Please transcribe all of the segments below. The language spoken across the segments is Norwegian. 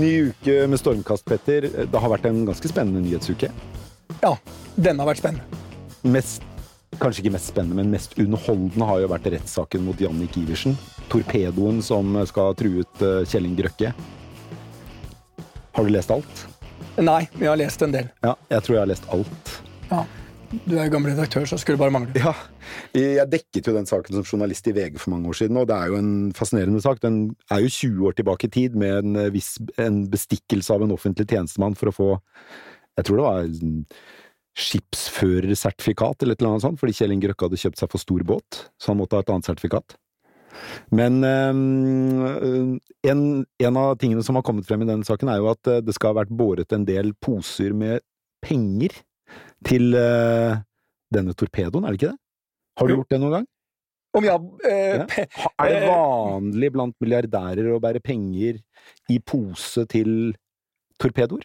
Ny uke med stormkast, Petter. Det har vært en ganske spennende nyhetsuke. Ja, den har vært spennende. Mest, kanskje ikke mest spennende, men mest underholdende har jo vært rettssaken mot Jannik Iversen. Torpedoen som skal true ut eh, Kjelling Grøkke. Har du lest alt? Nei, men jeg har lest en del. Ja, jeg tror jeg har lest alt. Ja. Du er jo gammel redaktør, så skulle det bare mangle. Ja, jeg dekket jo den saken som journalist i VG for mange år siden, og det er jo en fascinerende sak. Den er jo 20 år tilbake i tid med en, viss, en bestikkelse av en offentlig tjenestemann for å få Jeg tror det var skipsførersertifikat eller et eller annet sånt, fordi Kjell Inge Røkke hadde kjøpt seg for stor båt, så han måtte ha et annet sertifikat. Men øh, en, en, av tingene som har kommet frem i denne saken, er jo at det skal ha vært båret en del poser med penger til uh, denne torpedoen, er det ikke det? Har du gjort det noen gang? Om jeg, øh, ja. Er det vanlig blant milliardærer å bære penger i pose til torpedoer?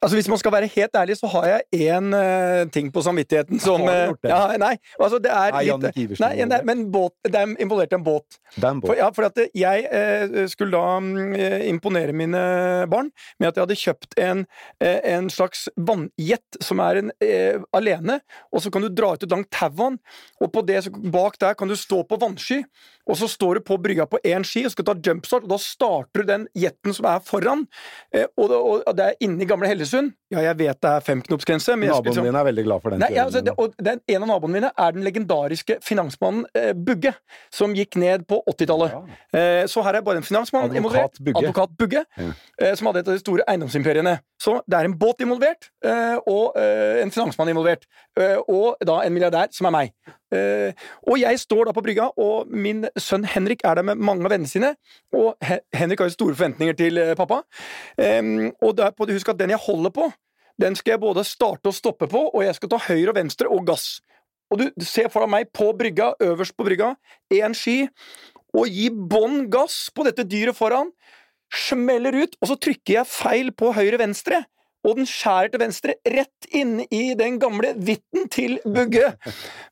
Altså Hvis man skal være helt ærlig, så har jeg én uh, ting på samvittigheten som det? Ja, nei, altså det er Nei, litt Iversen Nei, nei, men båt, det er involvert en båt. Det er en båt. For, ja, for at jeg uh, skulle da mm, eh, imponere mine barn med at jeg hadde kjøpt en, eh, en slags vannjet som er en eh, alene, og så kan du dra ut et langt tau av den, og på det, bak der kan du stå på vannsky, og så står du på brygga på én ski og skal ta jumpstart, og da starter du den jetten som er foran, eh, og, det, og det er inni gamle Hellesund. Ja, jeg vet det er femknopsgrense. Naboen liksom- min er veldig glad for den. Nei, ja, altså, det, og den, En av naboene mine er den legendariske finansmannen eh, Bugge, som gikk ned på 80-tallet. Eh, så her er bare en finansmann Advokat involvert. Bugge. Advokat Bugge. Ja. Eh, som hadde et av de store eiendomsimperiene. Så det er en båt involvert, eh, og eh, en finansmann involvert. Eh, og da en milliardær, som er meg. Eh, og jeg står da på brygga, og min sønn Henrik er der med mange av vennene sine. Og He Henrik har jo store forventninger til eh, pappa. Og det er på, husk at den jeg holder på, den skal jeg både starte og stoppe på, og jeg skal ta høyre og venstre og gass. Og du ser foran meg på brygga, øverst på brygga, én ski, og gi bånn gass på dette dyret foran, smeller ut, og så trykker jeg feil på høyre-venstre. Og den skjærer til venstre, rett inn i den gamle vitten til Bugge.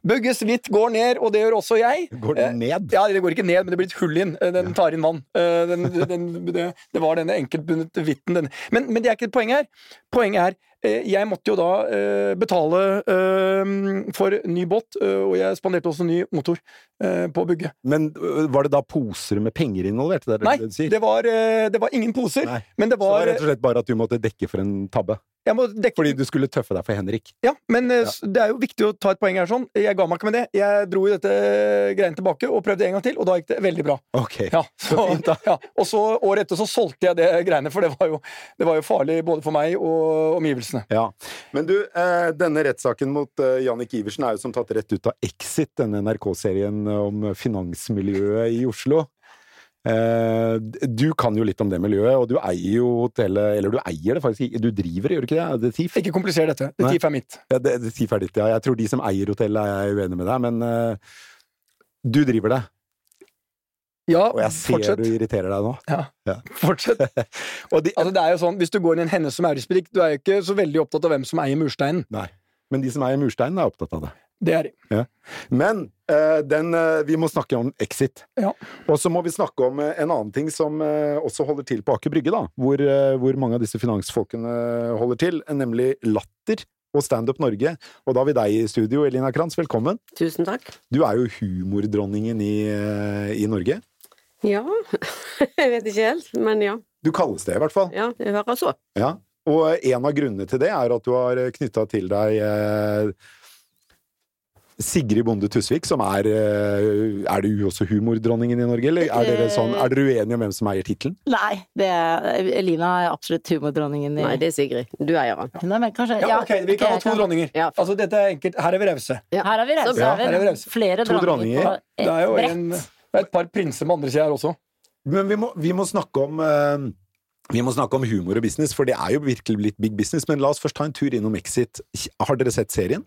Bugges vitt går ned, og det gjør også jeg. Går den ned? Ja, det går ikke ned, men det blir et hull inn. Eh, Den tar inn vann. Eh, Den, den, det, det var denne enkeltbundet vitten. Men, men det er ikke poenget her. Poenget er eh, jeg måtte jo da eh, betale eh, for ny båt, eh, og jeg spanderte også ny motor eh, på Bugge. Men øh, var det da poser med penger involvert? Det er Nei, det var, eh, det var ingen poser, Nei. men det Så det var var rett og slett bare at du måtte dekke for en tabbe? Dekke Fordi du skulle tøffe deg for Henrik? Ja, men ja. det er jo viktig å ta et poeng her sånn. Jeg ga meg ikke med det. Jeg dro i dette greiene tilbake og prøvde en gang til, og da gikk det veldig bra. Ok. Ja, så, ja. Og så året etter så solgte jeg det greiene, for det var jo, det var jo farlig både for meg og omgivelsene. Ja. Men du, eh, denne rettssaken mot eh, Jannik Iversen er jo som tatt rett ut av Exit, denne NRK-serien om finansmiljøet i Oslo. Eh, du kan jo litt om det miljøet, og du eier jo hotellet Eller du eier det faktisk ikke, du driver det, gjør du ikke det? Det TIF? Ikke kompliser dette. Det. TIF er mitt. Ja, det, det TIF er ditt, ja. Jeg tror de som eier hotellet, er jeg uenig med deg, men uh, du driver det. Ja, Og jeg ser fortsett. du irriterer deg nå. Ja. Ja. Fortsett. Og de, Altså, det er jo sånn, Hvis du går inn i en Hennes og Maurits-butikk, du er jo ikke så veldig opptatt av hvem som eier mursteinen. nei. Men de som eier mursteinen, er opptatt av det. Det er de. Men eh, den, eh, vi må snakke om Exit. Ja. Og så må vi snakke om eh, en annen ting som også holder til på Aker Brygge, da. Hvor, hvor mange av disse finansfolkene holder til, nemlig Latter og Standup Norge. Og da har vi deg i studio, Elina Kranz. Velkommen. Tusen takk. Du er jo humordronningen i, i Norge. Ja, jeg vet ikke helt, men ja. Du kalles det, i hvert fall. Ja, det høres så. Ja. Og en av grunnene til det er at du har knytta til deg Sigrid Bonde Tusvik, som er eh, Er du også humordronningen i Norge, eller er dere, sånn, er dere uenige om hvem som eier tittelen? Nei, det er, Elina er absolutt humordronningen i Nei, det er Sigrid. Du eier den. Nei, men kanskje Ja, ok, Vi kan ha to dronninger. Ja. Altså, dette er enkelt. Her er vi rause. Ja. Her er vi rause. Ja. Her er vi rause. Flere To dronninger på Det er jo en, det er et par prinser med andre sida her også. Men vi må, vi må snakke om uh, vi må snakke om humor og business, for det er jo virkelig blitt big business. Men la oss først ta en tur innom Exit. Har dere sett serien?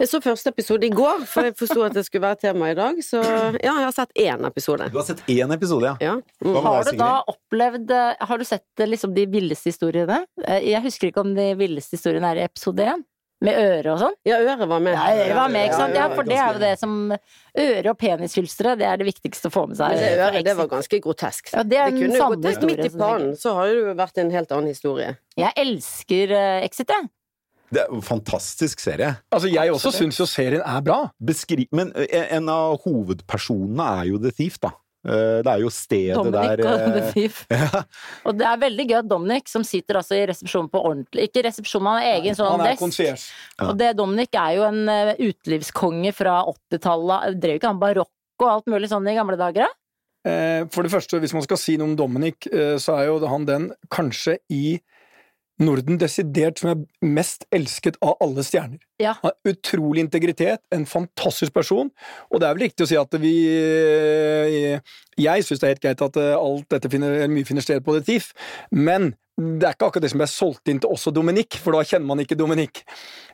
Jeg så første episode i går, for jeg forsto at det skulle være tema i dag. Så ja, jeg har sett én episode. Du har sett én episode, ja. Ja. Mm. Har du da opplevd eh, Har du sett eh, liksom de villeste historiene? Eh, Jeg husker ikke om de villeste historiene er i episode én. Med øre og sånn? Ja, øret var med. Ja, øret var med, ikke sant? Ja, for det er jo det som Øre og penishylstre, det er det viktigste å få med seg. Det øret, det var ganske grotesk. Ja, det er en kunne jo gått historie, midt i planen, pannen, så har det jo vært en helt annen historie. Jeg elsker Exit, jeg. Det er en fantastisk serie. Altså, jeg også syns jo serien er bra. Beskri men eh, en av hovedpersonene er jo The Thief, da. Eh, Det er jo stedet Dominic der og The eh, Thief. ja. Og det er veldig gøy at Dominic, som sitter altså i resepsjonen på ordentlig Ikke resepsjon, han har egen sånn Han er desk. Ja. Og det, Dominic er jo en utelivskonge fra 80-tallet. Drev ikke han barokk og alt mulig sånn i gamle dager? da? Eh, For det første, hvis man skal si noe om Dominic, så er jo han den kanskje i Norden desidert som er mest elsket av alle stjerner. Ja. Han har utrolig integritet, en fantastisk person, og det er vel riktig å si at vi eh, Jeg syns det er helt greit at eh, alt dette finner, mye finner sted på The Thief, men det er ikke akkurat det som ble solgt inn til også Dominic, for da kjenner man ikke Dominic.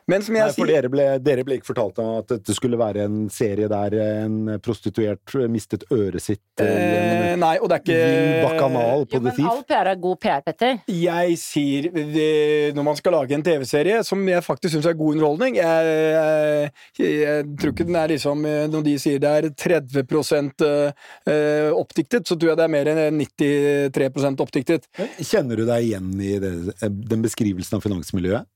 Men som Nei, jeg for sier dere ble, dere ble ikke fortalt om at dette skulle være en serie der en prostituert mistet øret sitt eh, Nei, og det er ikke bakanal på Jo, The men Thief. all PR er god PR, Petter. Jeg sier det- Når man skal lage en TV-serie som jeg faktisk syns er god underholdning jeg, jeg, jeg tror ikke den er liksom Når de sier det er 30 eh, oppdiktet, så tror jeg det er mer enn 93% oppdiktet. Kjenner du deg igjen i det, den beskrivelsen av finansmiljøet?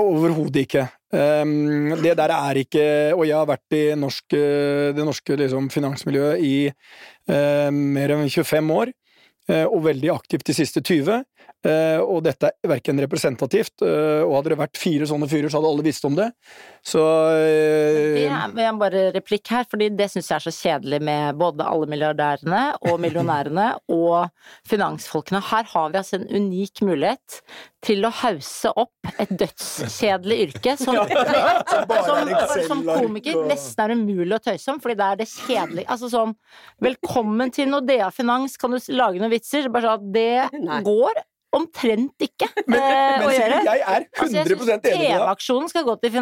Overhodet ikke. Um, det der er ikke Og jeg har vært i norsk, eh, det norske liksom, finansmiljøet i eh, mer enn 25 år, eh, og veldig aktivt de siste 20. eh, og dette er verken representativt, eh, og hadde det vært fire sånne fyrer, så hadde alle visst om det. Så Det eh, er jeg bare replikk her, fordi det syns jeg er så kjedelig med både alle milliardærene og millionærene og finansfolkene. Her har vi altså en unik mulighet til å hause opp et dødskjedelig yrke som, som, som komiker nesten er umulig å tøyse om, fordi det er det kjedelige Altså sånn Velkommen til Nordea Finans, kan du lage noen vitser? Bare sånn at det Nei. går omtrent ikke men, men å gjøre. jeg er 100 Altså, enig med. TV-aksjonen skal gå til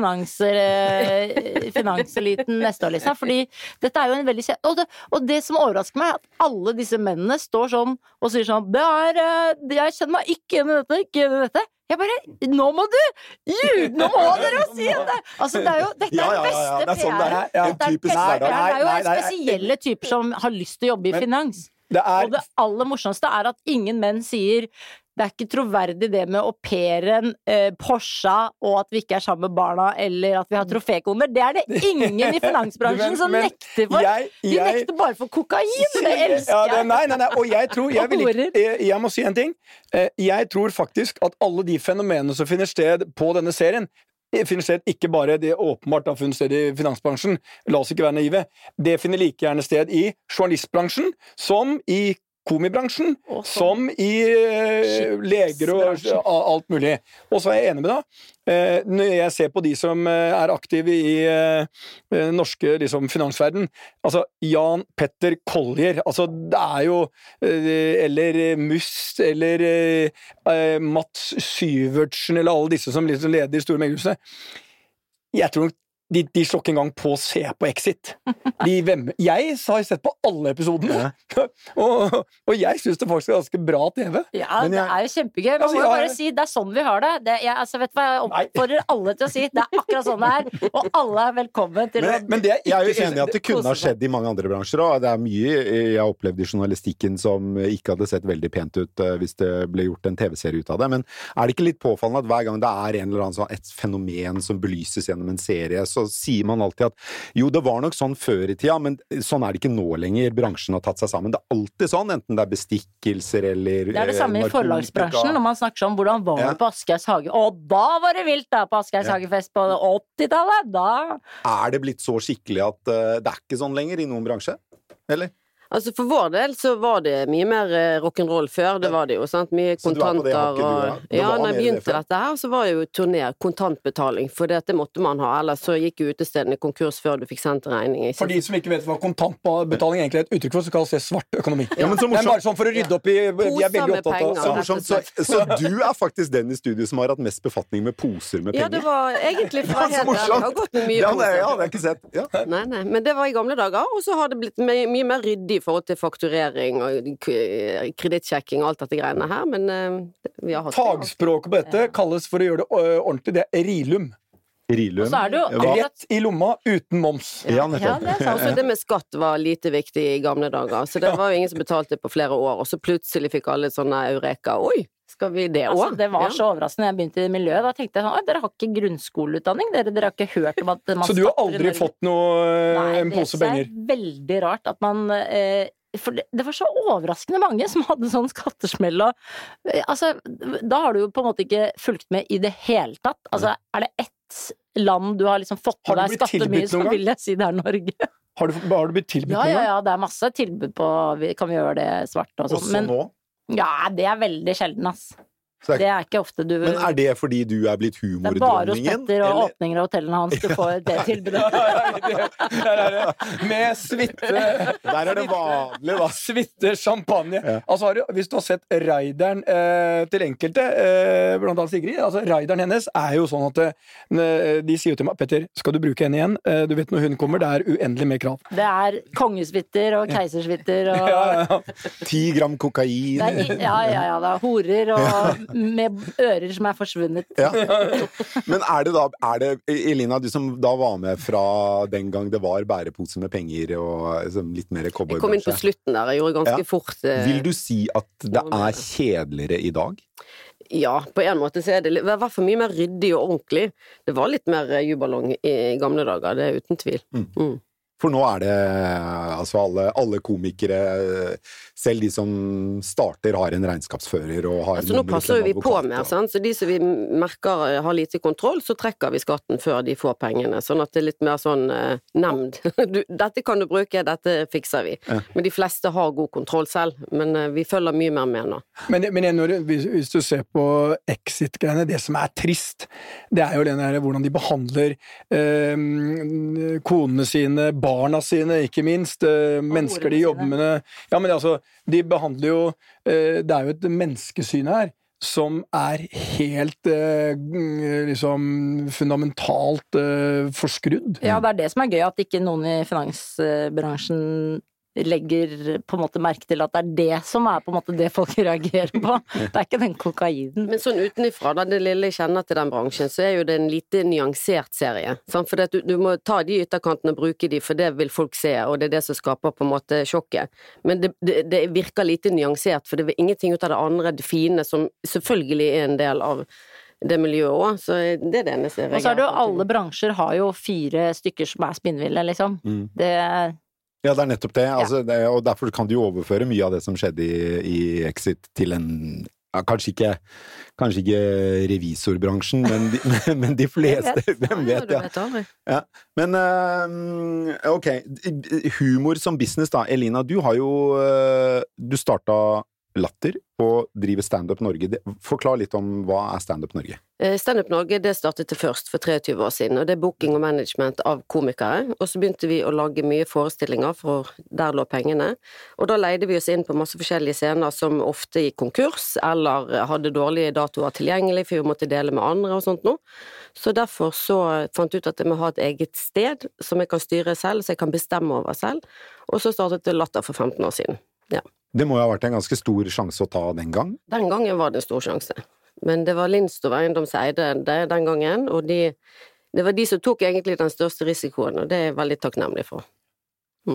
eh, finanseliten neste år, liksom. Fordi dette er jo en veldig kjent og det, og det som overrasker meg, er at alle disse mennene står sånn og sier sånn Det er eh, Jeg kjenner meg ikke igjen i dette, ikke igjen i dette. Jeg bare Nå må du! Ljug! Nå må dere jo si det! Altså, det er jo Dette er den det beste er sånn det er. PR-en. Ja. En er. PR-en. Det er jo spesielle typer som har lyst til å jobbe i finans. Det Og er det aller morsomste er at ingen menn sier det er ikke troverdig det med au pairen, eh, Porscha og at vi ikke er sammen med barna, eller at vi har trofékoner. Det er det ingen i finansbransjen Men- som men nekter for. jeg, De nekter bare for kokain! Det elsker Ja, det, jeg! nei, nei, nei, og jeg tror jeg, vil jeg, jeg må si en ting. Eh, Jeg tror faktisk at alle de fenomenene som finner sted på denne serien, eh, finner sted ikke bare det åpenbart har funnet sted i finansbransjen, la oss ikke være naive. Det finner like gjerne sted i journalistbransjen som i komibransjen, Og som i eh, leger og alt mulig. Og så er jeg enig med deg. Eh, når jeg ser på de som eh, er aktive i eh, eh, norske liksom, finansverden Altså Jan Petter Collier. Altså, det er jo eh, Eller Must, eller Mats Syvertsen, eller alle disse som liksom leder de store meglerhusene. Jeg tror nok de, de slår ikke engang på å se på Exit. De vemmer. Jeg har sett på alle episodene, og, og jeg syns det faktisk er ganske bra TV. Ja, Men det er jo kjempegøy. Man Altså, må jo jeg- bare si det er sånn vi har det. det jeg, altså, vet du hva, jeg oppfordrer alle til å si det er akkurat sånn det er, og alle er velkommen til Men, å Men det jeg jeg er jo enig i at det kunne ha skjedd i mange andre bransjer òg. Det er mye jeg har opplevd i journalistikken som ikke hadde sett veldig pent ut eh, hvis det ble gjort en TV-serie ut av det. Men er det ikke litt påfallende at hver gang det er en eller annen sånn, et fenomen som belyses gjennom en serie, så sier man alltid at jo, det var nok sånn før i tida, men sånn er det ikke nå lenger. Bransjen har tatt seg sammen. Det er alltid sånn, enten det er bestikkelser eller Det er det eh, samme i forlagsbransjen, når man snakker sånn hvordan var Ja. det på Aschehougs hage? Og da var det vilt da på Aschehougs Ja. hagefest på 80-tallet! Da Er det blitt så skikkelig at uh, det er ikke sånn lenger i noen bransje? Eller? Altså For vår del så var det mye mer eh, rock'n'roll før, det var det jo. sant? Mye er kontanter og Ja, når jeg begynte dette her, så var det jo turné, kontantbetaling, for det måtte man ha. Ellers så gikk jo utestedene konkurs før du fikk sendt regning. For de som ikke vet hva kontantbetaling egentlig er et uttrykk for, så kalles det svart økonomi. Ja, men så Det er morsomt. bare sånn for å rydde opp i De er veldig opptatt av. Så morsomt. Så, så du er faktisk den i studio som har hatt mest befatning med poser med penger. Ja, det var egentlig fra hele helt ærlig, det har gått med mye Ja, det, poser. ja, det har jeg ikke sett. Ja. Nei, nei, men det var i gamle dager, og så har det blitt mye, mye mer ryddig i forhold til fakturering og kredittsjekking og alt dette greiene her, men eh, vi har hatt Fagspråket på dette kalles for å gjøre det ordentlig, det er rilum. Rilum. Er det jo Rett i lomma uten moms. Ja, Ja, det er. Altså, det med skatt var lite viktig i gamle dager, så det var jo ingen som betalte på flere år, og så plutselig fikk alle sånne eureka. Oi, skal vi det Altså, det var så overraskende da jeg begynte i miljøet. Da tenkte jeg sånn dere har ikke grunnskoleutdanning? Dere, dere har ikke hørt om at man Så du har aldri fått noe Nei, en pose det er veldig rart at man eh, For det, det var så overraskende mange som hadde sånn skattesmell og eh, Altså, da har du jo på en måte ikke fulgt med i det hele tatt. Altså, er det ett land du har liksom fått med deg skatter skattemye, så vil jeg si det er Norge. Har du, har du blitt tilbudt Ja, noen ja, gang? ja, det er masse tilbud på vi- Kan vi gjøre det svart og sånn. Også Men nå. Ja, det er veldig sjelden, ass. Så det Det er, er ikke ofte du men er det fordi du er blitt Det er bare hos? Petter og eller- åpninger av hotellene hans du får det tilbudet. Der er det. Med suite Der er det vanlig, da. Suite champagne. Ja. Altså, har du, hvis du har sett raideren eh, til enkelte, eh, blant annet Sigrid altså Raideren hennes er jo sånn at eh, de sier jo til meg Petter, skal du bruke henne igjen? Eh, du vet når hun kommer, det er uendelig med krav. Det er kongesvitter og keisersvitter og Ti ja, ja. Gram kokain. Er, ja, ja, ja, det er horer og med ører som er forsvunnet. Ja. Men er det da er det, Elina, du som da var med fra den gang det var bærepose med penger og liksom, litt mer Jeg kom inn på slutten der, jeg gjorde ganske Ja. fort eh, Vil du si at det er kjedeligere i dag? Ja, på en måte så er det i hvert fall mye mer ryddig og ordentlig. Det var litt mer jubalong i gamle dager, det er uten tvil. Mm. For nå er det altså alle, alle komikere, selv de som starter, har en regnskapsfører og har Altså, nå passer vi på mer, sant? så de som vi merker eh, har lite kontroll, så trekker vi skatten før de får pengene. Sånn at det er litt mer sånn eh, nemnd. Du, dette kan du bruke, dette fikser vi. Ja. Men de fleste har god kontroll selv, men eh, vi følger mye mer med nå. Men, men jeg, når, hvis, hvis du ser på exit-greiene, det som er trist, det er jo den der, hvordan de behandler eh, konene sine, barna sine, ikke minst. Eh, mennesker de jobber med. Ja, men altså, de behandler jo eh, Det er jo et menneskesyn her. Som er helt eh, liksom fundamentalt eh, forskrudd. Ja, det er det som er gøy, at ikke noen i finansbransjen legger på en måte merke til at det er det som er på en måte det folk reagerer på. Det er ikke den kokainen. Men sånn utenifra, da, det lille jeg kjenner til den bransjen, så er jo det en lite nyansert serie. Sant? For det at du, du må ta de ytterkantene og bruke de, for det vil folk se, og det er det som skaper på en måte sjokket. Men det, det, det virker lite nyansert, for det er ingenting ut av det andre, det fine, som selvfølgelig er en del av det miljøet òg. Så det er det eneste jeg Og så er det jo alle bransjer har jo fire stykker som er spinnville, liksom. Mm. Det Ja, det er nettopp det. Altså, det. Og derfor kan du jo overføre mye av det som skjedde i, i Exit til en ja, kanskje, ikke, kanskje ikke revisorbransjen, men de, men de fleste. Hvem vet, ja. ja. Men eh, ok, humor som business da. Elina, du har jo eh, Du starta Latter og driver Standup Norge. Forklar litt om hva er Standup Norge? Eh, Standup Norge det startet det først for 23 år siden, og det er booking og management av komikere. Og så begynte vi å lage mye forestillinger, for der lå pengene. Og da leide vi oss inn på masse forskjellige scener som ofte gikk konkurs, eller hadde dårlige datoer tilgjengelig, for vi måtte dele med andre og sånt noe. Så derfor så fant jeg ut at jeg må ha et eget sted som jeg kan styre selv, så jeg kan bestemme over selv. Og så startet det Latter for 15 år siden. Ja. Det må jo ha vært en ganske stor sjanse å ta den gang? Den gangen var det en stor sjanse. Men det var Lindstov Eiendom som det den gangen, og de, det var de som tok egentlig den største risikoen, og det er jeg veldig takknemlig for.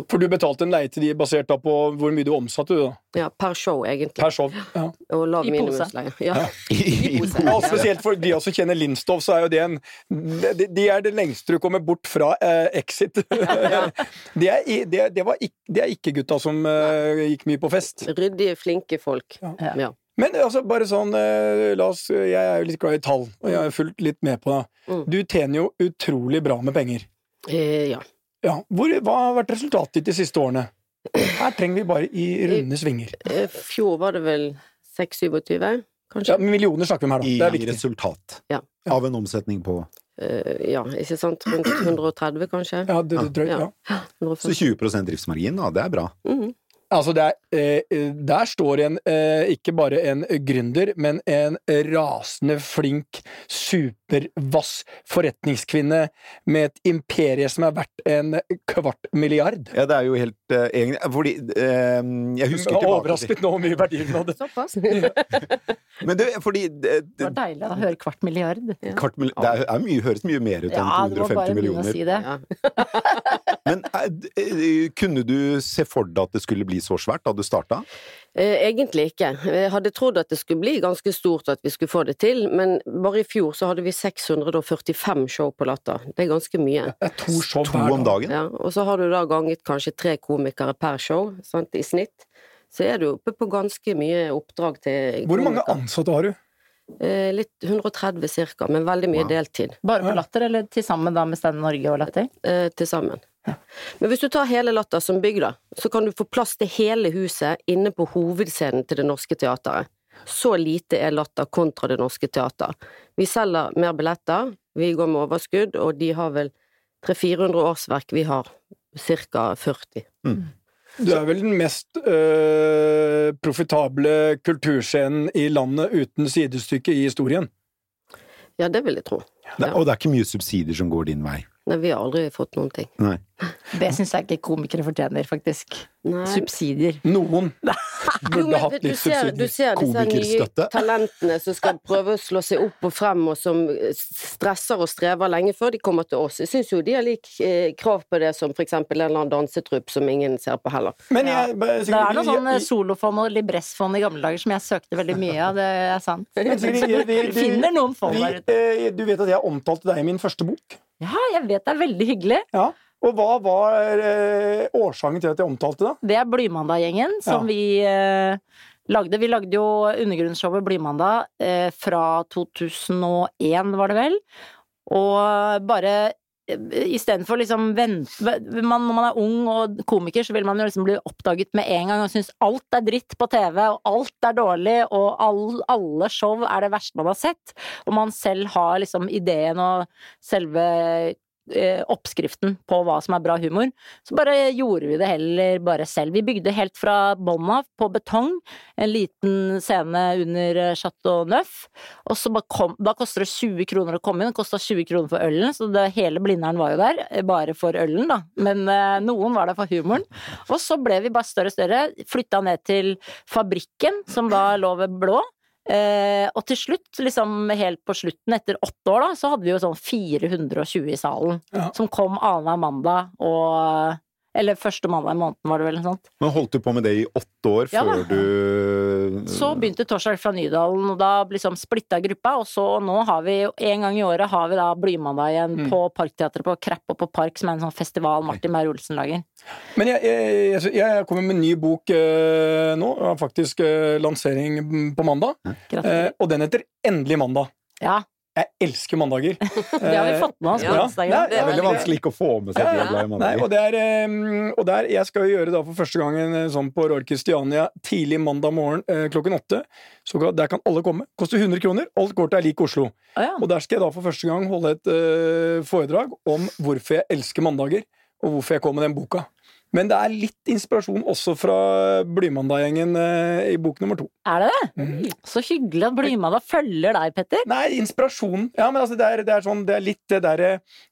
For du betalte en leie til de basert da på hvor mye du omsatte, du, da. Ja, per show, egentlig. Per show. Ja. Og lav I pose. minimumsleie. Ja. I pose. Ja, spesielt for de som kjenner Lindstov, så er jo det en De, de er det lengste du kommer bort fra eh, Exit. det, er, det, det, var ikke, det er ikke gutta som eh, gikk mye på fest. Ryddige, flinke folk. Ja. Ja. Men altså, bare sånn eh, La oss Jeg er jo litt glad i tall, og jeg har fulgt litt med på det. Mm. Du tjener jo utrolig bra med penger. Eh, ja. Ja. Hvor, hva har vært resultatet ditt de siste årene? Her trenger vi bare i runde svinger. I Fjor var det vel 6-27, Ja, kanskje? millioner snakker vi om her, da. I er resultat Ja. av en omsetning på Uh, ja, ikke sant? Rundt 130, kanskje? Ja, det, det, drøyt, Ja. ja. Så 140. 20 driftsmargin, da. Det er bra. Mhm. Altså, det er, eh, der står en eh, ikke bare en gründer, men en rasende flink, supervass forretningskvinne med et imperie som er verdt en kvart milliard. Ja, det er jo helt eh, egentlig Fordi eh, Jeg husker tilbake Overrasket nå hvor mye verdi hun hadde. Såpass. Men det, fordi det, Det var deilig å høre kvart milliard. kvart mil- det er, er mye, høres mye mer ut enn Ja, det var bare å begynne å si det. Ja. Men eh, eh, kunne du se for deg at det skulle bli så svært da du starta? Eh, Egentlig ikke. Jeg hadde trodd at det skulle bli ganske stort, at vi skulle få det til, men bare i fjor så hadde vi 645 show på Latter. Det er ganske mye. To show To om dagen? Ja, og så har du da ganget kanskje tre komikere per show, sant, i snitt. Så er du oppe på ganske mye oppdrag til Hvor mange ansatte har du? Eh, Litt 130 cirka, men veldig mye Wow. deltid Bare på Latter, eller til sammen da med Stand Norge og Latter? eh, til sammen. Men hvis du tar hele Latter som bygg, da, så kan du få plass til hele huset inne på hovedscenen til Det Norske Teatret. Så lite er Latter kontra Det Norske Teater. Vi selger mer billetter, vi går med overskudd, og de har vel 300-400 årsverk, vi har ca. 40. Du er vel den mest øh, profitable kulturscenen i landet uten sidestykke i historien. Ja, det vil jeg tro. Det, og det er ikke mye subsidier som går din vei? Nei, vi har aldri fått noen ting. Nei. Det syns jeg ikke komikere fortjener, faktisk. Nei. Subsidier. Noen burde hatt du litt subsidier. du ser disse nye talentene som skal prøve å slå seg opp og frem, og som stresser og strever lenge før de kommer til oss. Jeg syns jo de har lik eh, krav på det som eksempel en eller annen dansetrupp som ingen ser på heller. Men Ja. jeg, Det er noe sånn eh, solofond og libressfond i gamle dager som jeg søkte veldig mye av, det er sant. Men du, vi- Du finner noen fond der ute. eh, Du vet at jeg omtalte deg i min første bok? Ja, jeg vet det er veldig hyggelig. Ja. Og hva var eh, årsaken til at jeg omtalte det? Det er Blymandag-gjengen som Ja. vi eh, lagde. Vi lagde jo undergrunnsshowet Blymandag eh, fra 2001, var det vel. Og bare Istedenfor liksom vente man, Når man er ung og komiker, så vil man jo liksom bli oppdaget med en gang og synes alt er dritt på TV, og alt er dårlig, og all, alle show er det verste man har sett. Og man selv har liksom ideen og selve oppskriften på hva som er bra humor. Så bare gjorde vi det heller bare selv. Vi bygde helt fra bånn av, på betong, en liten scene under eh, Chateau Neuf. Og så kom, da koster det 20 kroner å komme inn, det kosta 20 kroner for ølen, så det, hele Blindern var jo der, eh, bare for ølen, da. Men eh, noen var der for humoren. Og så ble vi bare større og større, flytta ned til Fabrikken, som da lå ved Blå. Eh, og til slutt, liksom helt på slutten, etter åtte år, da, så hadde vi jo sånn 420 i salen. Ja. Som kom annenhver mandag og Eller første mandag i måneden, var det vel sånt. Men holdt du på med det i åtte år Ja før du Så begynte Torsdag fra Nydalen, og da liksom splitta gruppa, og så nå har vi en gang i året har vi da Blymandag igjen Mm. på Parkteatret på Krapp og på Park, som er en sånn festival Martin Meyer-Olsen lager. Men jeg, jeg, jeg, jeg kommer med en ny bok eh, nå. Jeg har faktisk eh, lansering på mandag. Eh, Gratulerer. og den heter Endelig mandag. Ja, Jeg elsker mandager. det har vi fått med oss Ja. Ja, Det er veldig vanskelig ikke å få med seg at ja. glad i mandager. og, er, eh, og der, jeg skal jo gjøre da for første gang eh, sånn på Royal Christiania tidlig mandag morgen eh, klokken åtte. Så der kan alle komme. Koster 100 kroner. Alt går til er lik Oslo. Og der skal jeg da for første gang holde et eh, foredrag om hvorfor jeg elsker mandager, og hvorfor jeg kom med den boka. Men det er litt inspirasjon også fra Blymandag-gjengen eh, i bok nummer to. Er det det? Mm. Så hyggelig at Blymandag følger deg, Petter. Nei, inspirasjon. Ja, men altså, det er, det er, sånn, det er litt det derre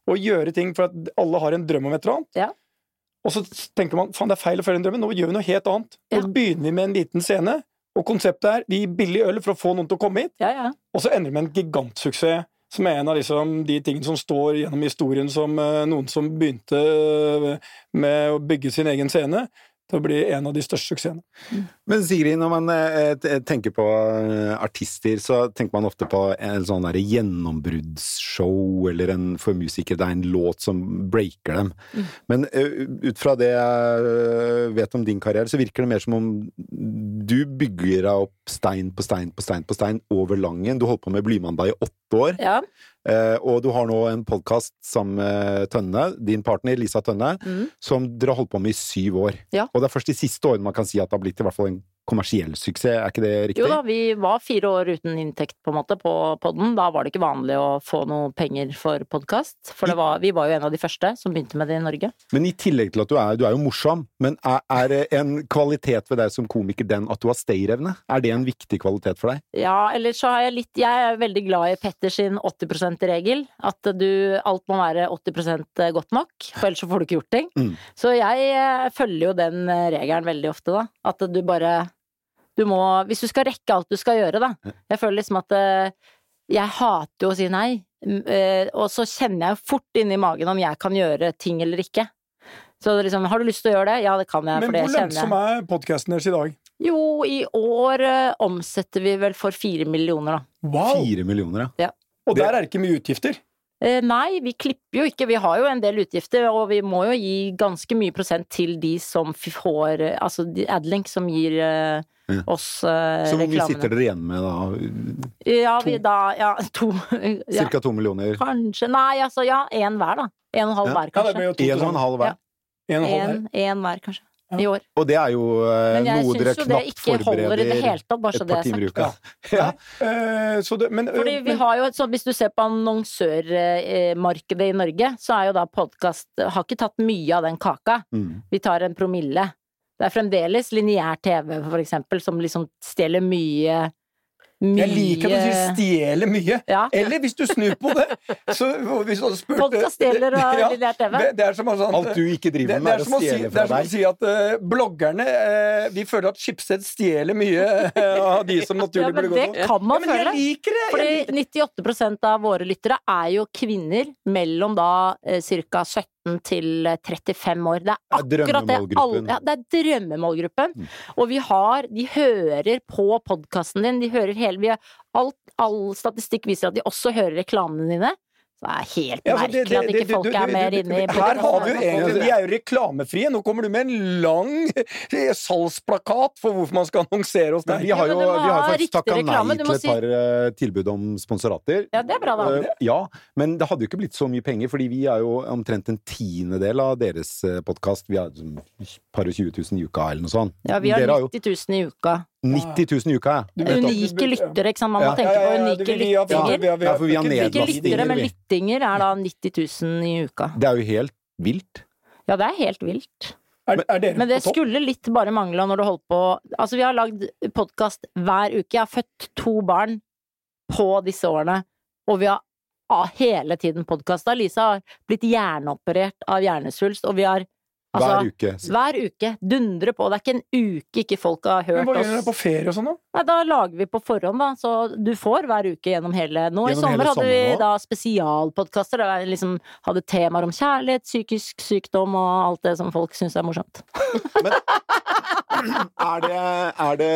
å gjøre ting for at alle har en drøm om et eller annet. Ja. Og så tenker man faen, det er feil å følge den drømmen, nå gjør vi noe helt annet. Nå Ja. begynner vi med en liten scene, og konseptet er vi gir billig øl for å få noen til å komme hit, Ja, ja. og så ender vi med en gigantsuksess. Som er en av liksom, de tingene som står gjennom historien som eh, noen som begynte eh, med å bygge sin egen scene, til å bli en av de største suksessene. Men Sigrid, når man eh, tenker på artister, så tenker man ofte på en sånn derre gjennombruddsshow, eller en, for musikere det er en låt som breaker dem. Men eh, ut fra det jeg vet om din karriere, så virker det mer som om du bygger deg opp stein på stein på stein på stein over Langen. Du holdt på med Blymandag i åtte år. ja. Eh, og du har nå en podkast sammen med Tønne, din partner Lisa Tønne, Mm. som dere har holdt på med i syv år. Ja. Og det er først de siste årene man kan si at det har blitt i hvert fall en kommersiell suksess, er ikke det riktig? Jo da, vi var fire år uten inntekt på en måte på podden. Da var det ikke vanlig å få noe penger for podkast. For det var, vi var jo en av de første som begynte med det i Norge. Men i tillegg til at du er, du er jo morsom, men er, er det en kvalitet ved deg som komiker den at du har stayerevne? Er det en viktig kvalitet for deg? Ja, eller så har jeg litt Jeg er veldig glad i Petter sin 80 %-regel. At du Alt må være 80 godt nok, for ellers så får du ikke gjort ting. Mm. Så jeg eh, følger jo den eh, regelen veldig ofte, da. At du bare Du må Hvis du skal rekke alt du skal gjøre, da. Jeg føler liksom at eh, Jeg hater jo å si nei. Eh, Og så kjenner jeg fort inni magen om jeg kan gjøre ting eller ikke. Så er liksom, har du lyst til å gjøre det? Ja, det kan jeg. Men for det hvor lønnsom er podkasten deres i dag? Jo, i år eh, omsetter vi vel for fire millioner, da. Wow! Fire millioner, ja. Og der er det ikke mye utgifter. Eh, nei, vi klipper jo ikke. Vi har jo en del utgifter, og vi må jo gi ganske mye prosent til de som får Altså Adlink, som gir eh, Ja. oss eh, Så hvor mye reklamene. sitter dere igjen med da? Ja, vi da Ja, to ja, Cirka to millioner? Kanskje Nei, altså ja, én hver, da. En og en halv Ja. hver, Ja, det kanskje. blir jo to En og en halv hver? En og en halv En, en hver, kanskje. I år. Og det er jo eh, Men jeg noe dere syns jo det knapt ikke holder i det forbereder hele tatt, bare så et det par er timer i sagt. uka. Ja. Ja. Eh, så det, men, Fordi vi men- har jo, så Hvis du ser på annonsørmarkedet i Norge, så er jo da podkast Har ikke tatt mye av den kaka. Mm. Vi tar en promille. Det er fremdeles lineær TV, for eksempel, som liksom stjeler mye Mye Jeg liker at du sier 'stjeler mye'. Ja. Eller hvis du snur på det så, hvis du hadde spurt Podkast stjeler av Ja, lineær TV. det, det er som sånn Alt du ikke driver med, det er å stjele det er som å si at uh, bloggerne uh, Vi føler at Schibsted stjeler mye uh, av de som naturlig men burde Ja, men det kan man Ja, føle. det! Fordi 98% av våre lyttere er jo kvinner mellom da ca. 17 til eh, 35 år. Det er akkurat det alle ja, Det er drømmemålgruppen. Mm. Og vi har De hører på podkasten din, de hører hele vi har, alt, All statistikk viser at de også hører reklamene dine. Så det er helt Ja, merkelig det- at det- ikke det- folk du- er du- mer inne i Her har vi jo egentlig De er jo reklamefrie. Nå kommer du med en lang eh, salgsplakat for hvorfor man skal annonsere hos der. vi har jo, vi har faktisk takka nei til et par si... tilbud om sponsorater. Ja, det er bra, da. Eh, ja, men det hadde jo ikke blitt så mye penger, fordi vi er jo omtrent en tiendedel av deres podkast. Vi har et par og tjue tusen i uka, eller noe sånt. Ja, vi har Dere 90 000 i uka. 90 000 i uka, ja. Du vet at- Unike lyttere, ikke sant. Man må Ja. tenke Ja, ja, på unike det- vi har- lyttinger. Ja, for vi har ikke- lyttere, men lyttinger er da 90 000 i uka. Det er jo helt vilt. Ja, det er helt vilt. Er, er dere Men det på topp? skulle litt bare mangle når du holdt på Altså, vi har lagd podkast hver uke. Jeg har født to barn på disse årene, og vi har ah, hele tiden podkasta. Lisa har blitt hjerneoperert av hjernesvulst, og vi har altså Hver uke. Hver uke. Dundre på. Det er ikke en uke ikke folk har hørt oss. Men hva gjør dere på ferie og sånn, da? Nei, da lager vi på forhånd, da. Så du får hver uke gjennom hele Nå i sommer hadde vi da spesialpodkaster. Der vi liksom hadde temaer om kjærlighet, psykisk sykdom og alt det som folk syns er morsomt. Er det, er, det,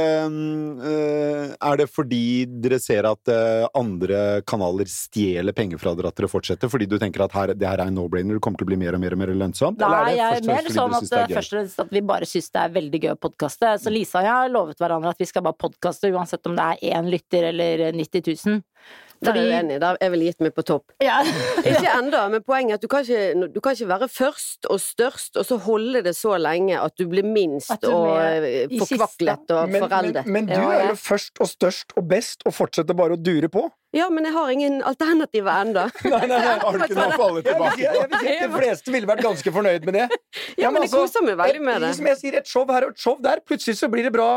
eh, er det fordi dere ser at eh, andre kanaler stjeler penger fra dere at dere fortsetter? Fordi du tenker at her, det her er en no-brainer, det kommer til å bli mer og mer og mer lønnsomt? Eller Nei, er det jeg er mer sånn at det først og fremst at vi bare syns det er veldig gøy å podkaste. Så Lisa og jeg har lovet hverandre at vi skal bare podkaste uansett om det er én lytter eller 90 000. Der er jeg enig. Der er vel gitt meg på topp. Ja. Ikke enda, men poenget er at du kan, ikke, du kan ikke være først og størst, og så holde det så lenge at du blir minst du og eh, forkvaklet og Men, men, men du Ja, er jo først og størst og best og fortsetter bare å dure på. Ja, men jeg har ingen alternativer enda. Nei, nei, nei. Har du ikke noe å falle tilbake på? si de fleste ville vært ganske fornøyd med det. Ja, men det altså, koser meg veldig med det. Som jeg sier, et show her og et show der. Plutselig så blir det bra,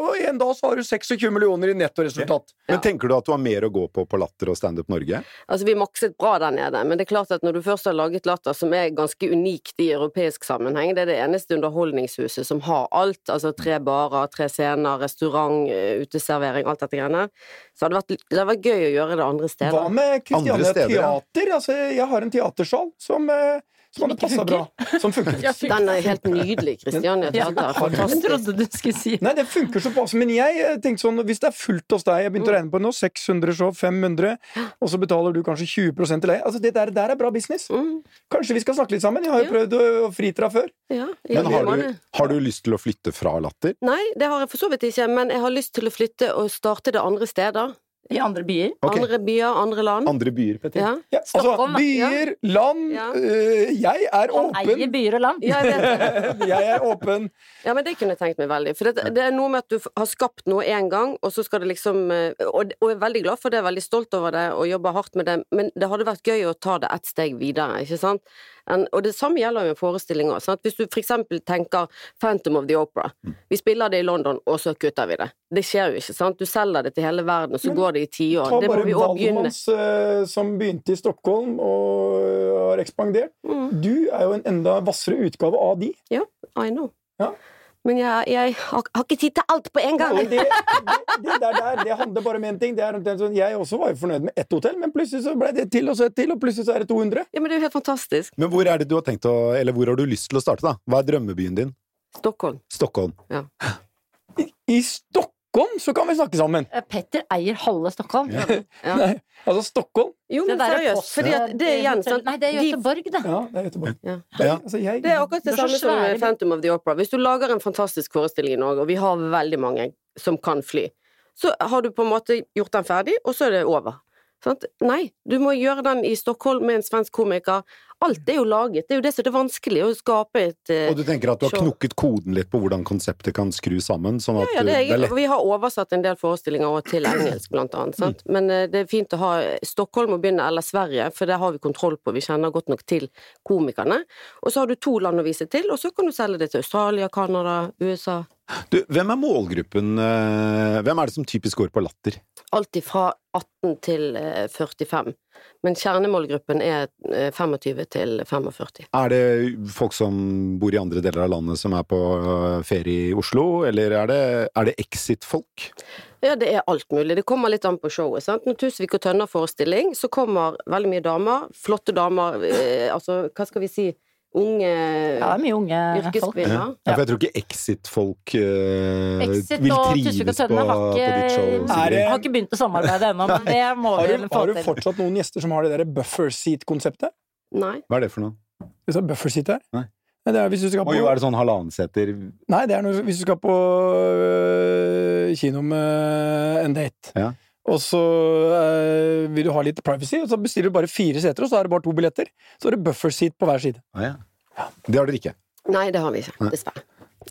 og en dag så har du 26 millioner i nettoresultat. Men tenker du at du har mer å gå på på Latter og Standup Norge? Altså, vi makset bra der nede, men det er klart at når du først har laget Latter, som er ganske unikt i europeisk sammenheng, det er det eneste underholdningshuset som har alt, altså tre barer, tre scener, restaurant, eh, uteservering, alt dette greiene, så hadde det vært, det hadde vært gøy å gjøre det andre steder. Hva med Kristiania. Teater? Altså, jeg har en teatersal som, eh, som hadde passa bra. Som funker. Den er helt nydelig, Kristiania Ja. Jeg trodde du skulle si Nei, det funker så passe, men jeg eh, tenkte sånn, hvis det er fullt hos deg, jeg begynte å regne på det nå, 600 show, 500, og så betaler du kanskje 20% til leie, altså det der, der er bra business. Mm, Kanskje vi skal snakke litt sammen? Jeg har jo prøvd å, fritra før. ja, Men har du, har du lyst til å flytte fra Latter? Nei, det har jeg for så vidt ikke, men jeg har lyst til å flytte og starte det andre steder. I andre byer. Okay. Andre byer, andre land. Andre byer, Petter? Ja. Ja, altså, byer, land Ja. øh, Jeg er Han eier åpen! byer og land. Ja, jeg vet det. Jeg er åpen. Ja, men det kunne jeg tenkt meg veldig. For det, det er noe med at du har skapt noe én gang, og så skal det liksom eh, og, og jeg er veldig glad for det, veldig stolt over det og jobber hardt med det, men det hadde vært gøy å ta det ett steg videre, ikke sant? En, og det samme gjelder jo med forestillinger. Sant? Hvis du for eksempel tenker Phantom of the Opera. Vi spiller det i London, og så kutter vi det. Det skjer jo ikke, sant? Du selger det til hele verden, og så Men det i tiår. Ta Det må bare vi òg begynne. Valmans øh, som begynte i Stockholm og øh, har ekspandert. Mm, Du er jo en enda hvassere utgave av de. Ja, I know. Ja. Men jeg, jeg har, har ikke tid til alt på en gang. Nei, det, det, det der, der det handler bare om én ting. Det er sånn, jeg også var jo fornøyd med ett hotell, men plutselig så ble det til, og så et til, og plutselig så er det 200. Ja, men det er jo helt fantastisk. Men hvor er det du har tenkt å Eller hvor har du lyst til å starte, da? Hva er drømmebyen din? Stockholm. Stockholm. I, I Stockholm så kan vi snakke sammen! Eh, Petter eier halve Stockholm. Ja. Ja. Nei, altså Stockholm Jo, men er seriøst. at det er igjen sånn Nei, det er Göteborg, det. Ja, det er Göteborg. Ja. Ja. Altså, jeg, Det er akkurat det Det samme som med Phantom of the Opera. Hvis du lager en fantastisk forestilling i Norge, og vi har veldig mange som kan fly, så har du på en måte gjort den ferdig, og så er det over. Sant? Nei, du må gjøre den i Stockholm med en svensk komiker. Alt er jo laget. Det er jo det som er det vanskelige, å skape et uh, Og du tenker at du har Show. knukket koden litt på hvordan konseptet kan skru sammen? Sånn at Ja, ja, det det er lett Vi har oversatt en del forestillinger også til engelsk, blant annet. Sant? Men uh, det er fint å ha Stockholm å begynne, eller Sverige, for det har vi kontroll på. Vi kjenner godt nok til komikerne. Og så har du to land å vise til, og så kan du selge det til Australia, Canada, USA. Du, Hvem er målgruppen eh, Hvem er det som typisk går på latter? Alt fra 18 til eh, 45. Men kjernemålgruppen er eh, 25 til 45. Er det folk som bor i andre deler av landet som er på eh, ferie i Oslo, eller er det, det exit-folk? Ja, det er alt mulig. Det kommer litt an på showet. sant? Når Tusvik og Tønner-forestilling, så kommer veldig mye damer. Flotte damer. Eh, altså, hva skal vi si? Unge Ja, det er mye unge folk. yrkeskvinner. Ja, for jeg tror ikke exit-folk eh, Exit vil trives på, på ditt show. Har ikke begynt å samarbeide ennå, men det må har, vi du, få har du fortsatt noen gjester som har det der buffer seat-konseptet? Nei. Hva er det for noe? Hvis det er buffer seat her? Nei. Nei, det er hvis du skal på, jo, er det sånn halvannenseter nei, det er noe, hvis du skal på øh, kino med en date. Ja. Og så øh, vil du ha litt privacy, og så bestiller du bare fire seter, og så er det bare to billetter. Så er det buffer seat på hver side. ah, ja. Det har dere ikke. Nei, det har vi ikke. Dessverre.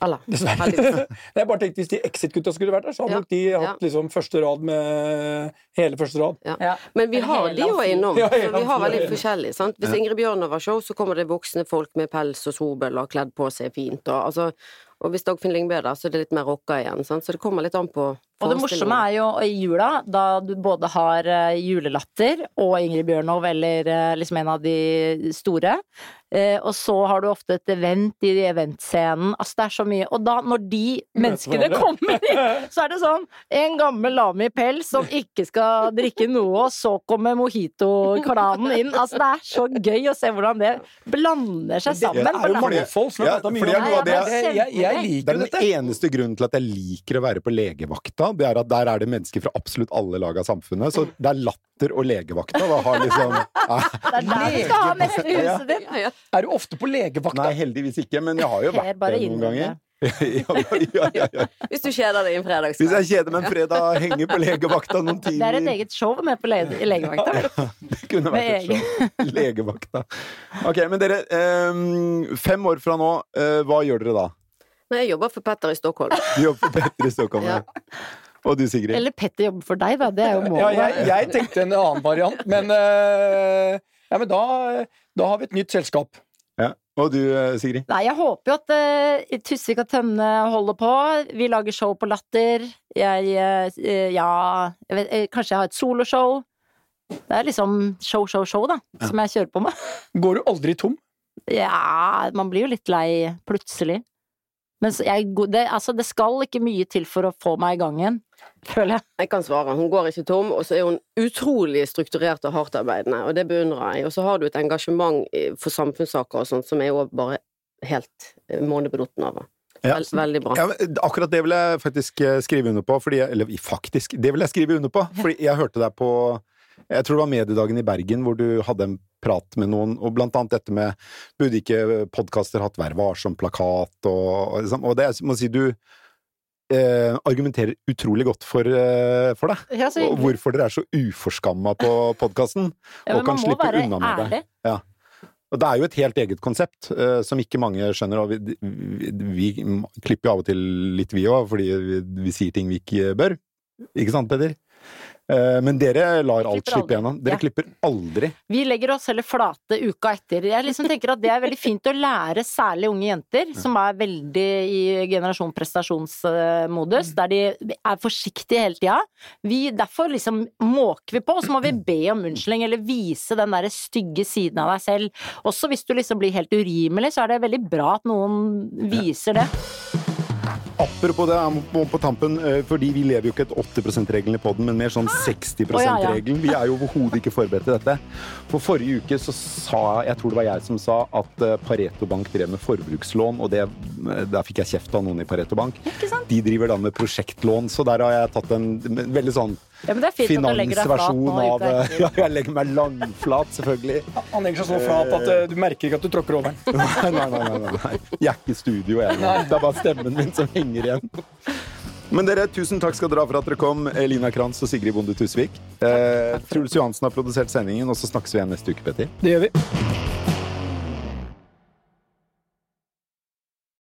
Eller. Dessverre. Jeg bare tenkte Hvis de Exit-gutta skulle vært der, så hadde Ja. de hatt liksom første rad med hele første rad. Ja. Men vi har de jo innom. Ja, vi har veldig ja. forskjellig. sant? Hvis Ingrid Bjørnov har show, så kommer det voksne folk med pels og sobel og kledd på seg fint. Og, altså, og hvis Dagfinn Lyngbø er der, så er det litt mer rocka igjen. sant? Så det kommer litt an på Og det morsomme er jo i jula, da du både har eh, julelatter og Ingrid Bjørnov eller eh, liksom en av de store, eh, og så har du ofte et event i eventscenen. Altså det er så mye. Og da, når de menneskene kommer inn, så er det sånn en gammel lame i pels som ikke skal drikke noe, og så kommer mojito-klanen inn. Altså det er så gøy å se hvordan det blander seg sammen. Det er jo fordi- mangfold, ja, jeg, jeg, det- Jeg, jeg, jeg Det liker er jo den dette. eneste grunnen til at jeg liker å være på legevakta. Det er at der er det mennesker fra absolutt alle lag av samfunnet. Så det er latter og legevakta. Da har liksom Det er der du skal ha neste huset ditt. Ja. Er du ofte på legevakta? Nei, heldigvis ikke, men jeg har jo vært det noen ganger. ja, ja, ja, ja. Hvis du kjeder deg en fredag. Hvis jeg kjeder meg en fredag, henger på legevakta noen timer. Det er et eget show med på le i legevakta. Det kunne vært Med et show. Legevakta. Ok, men dere, ehm, fem år fra nå, eh, hva gjør dere da? Nei, jeg jobber for Petter i Stockholm. Du jobber for Petter i Stockholm. Ja. Og du, Sigrid? Eller Petter jobber for deg, da. Det er jo Ja, jeg, jeg tenkte en annen variant, men, uh, ja, men da, da har vi et nytt selskap. Ja. Og du, eh, Sigrid? Nei, jeg håper jo at uh, Tusvik og Tønne holder på. Vi lager show på Latter. Jeg uh, Ja, jeg vet, kanskje jeg har et soloshow. Det er liksom show, show, show, da, som jeg kjører på med. Går du aldri tom? Ja, man blir jo litt lei plutselig. Men jeg, det, altså, det skal ikke mye til for å få meg i gang igjen, føler jeg. Jeg kan svare. Hun går ikke tom, og så er hun utrolig strukturert og hardtarbeidende, og det beundrer jeg. Og så har du et engasjement for samfunnssaker og sånt som er jo bare helt eh, månebedotten av. Ja. Vel, veldig bra. Ja, akkurat det vil jeg faktisk eh, skrive under på, fordi jeg, eller faktisk, det vil jeg skrive under på, fordi jeg hørte deg på jeg tror det var Mediedagen i Bergen hvor du hadde en prat med noen, og blant annet dette med Burde ikke podkaster hatt Vær varsom-plakat og, og, liksom, og det jeg må si du eh, argumenterer utrolig godt for, eh, for deg. Ja, Og hvorfor dere er så uforskamma på podkasten. Ja, og kan slippe unna med det. Ja. Og det er jo et helt eget konsept, eh, som ikke mange skjønner. Og vi, vi, vi klipper jo av og til litt, vi òg, fordi vi, vi sier ting vi ikke bør. Ikke sant, Peder? Eh, men dere lar alt slippe gjennom. Dere Ja. klipper aldri. Vi legger oss heller flate uka etter. Jeg liksom tenker at det er veldig fint å lære særlig unge jenter, som er veldig i generasjon prestasjonsmodus, der de er forsiktige hele tida. Vi, derfor liksom måker vi på, og så må vi be om unnskyldning, eller vise den der stygge siden av deg selv. Også hvis du liksom blir helt urimelig, så er det veldig bra at noen viser det. Apropos det, jeg på tampen, eh, fordi vi lever jo ikke et 80 %-regelen i poden, men mer sånn 60 Å, ja, ja. %-regelen. Vi er jo overhodet ikke forberedt til dette. For forrige uke så sa jeg tror det var jeg som sa at eh, Pareto Bank drev med forbrukslån, og det, eh, der fikk jeg kjeft av noen i Pareto Bank. Ikke sant? De driver da med prosjektlån, så der har jeg tatt en veldig sånn Ja, men det er fint finansversjon av. Ja, jeg legger meg langflat, selvfølgelig. Han legger seg så flat at eh, du merker ikke at du tråkker over den. Nei, nei, nei, nei, nei. Jeg er ikke i studio, jeg. Det er bare stemmen min som henger igjen. Men dere, tusen takk skal dere ha for at dere kom, Elina Kranz og Sigrid Bonde Tusvik. Eh, Truls Johansen har produsert sendingen, og så snakkes vi igjen neste uke, Petter. Det gjør vi.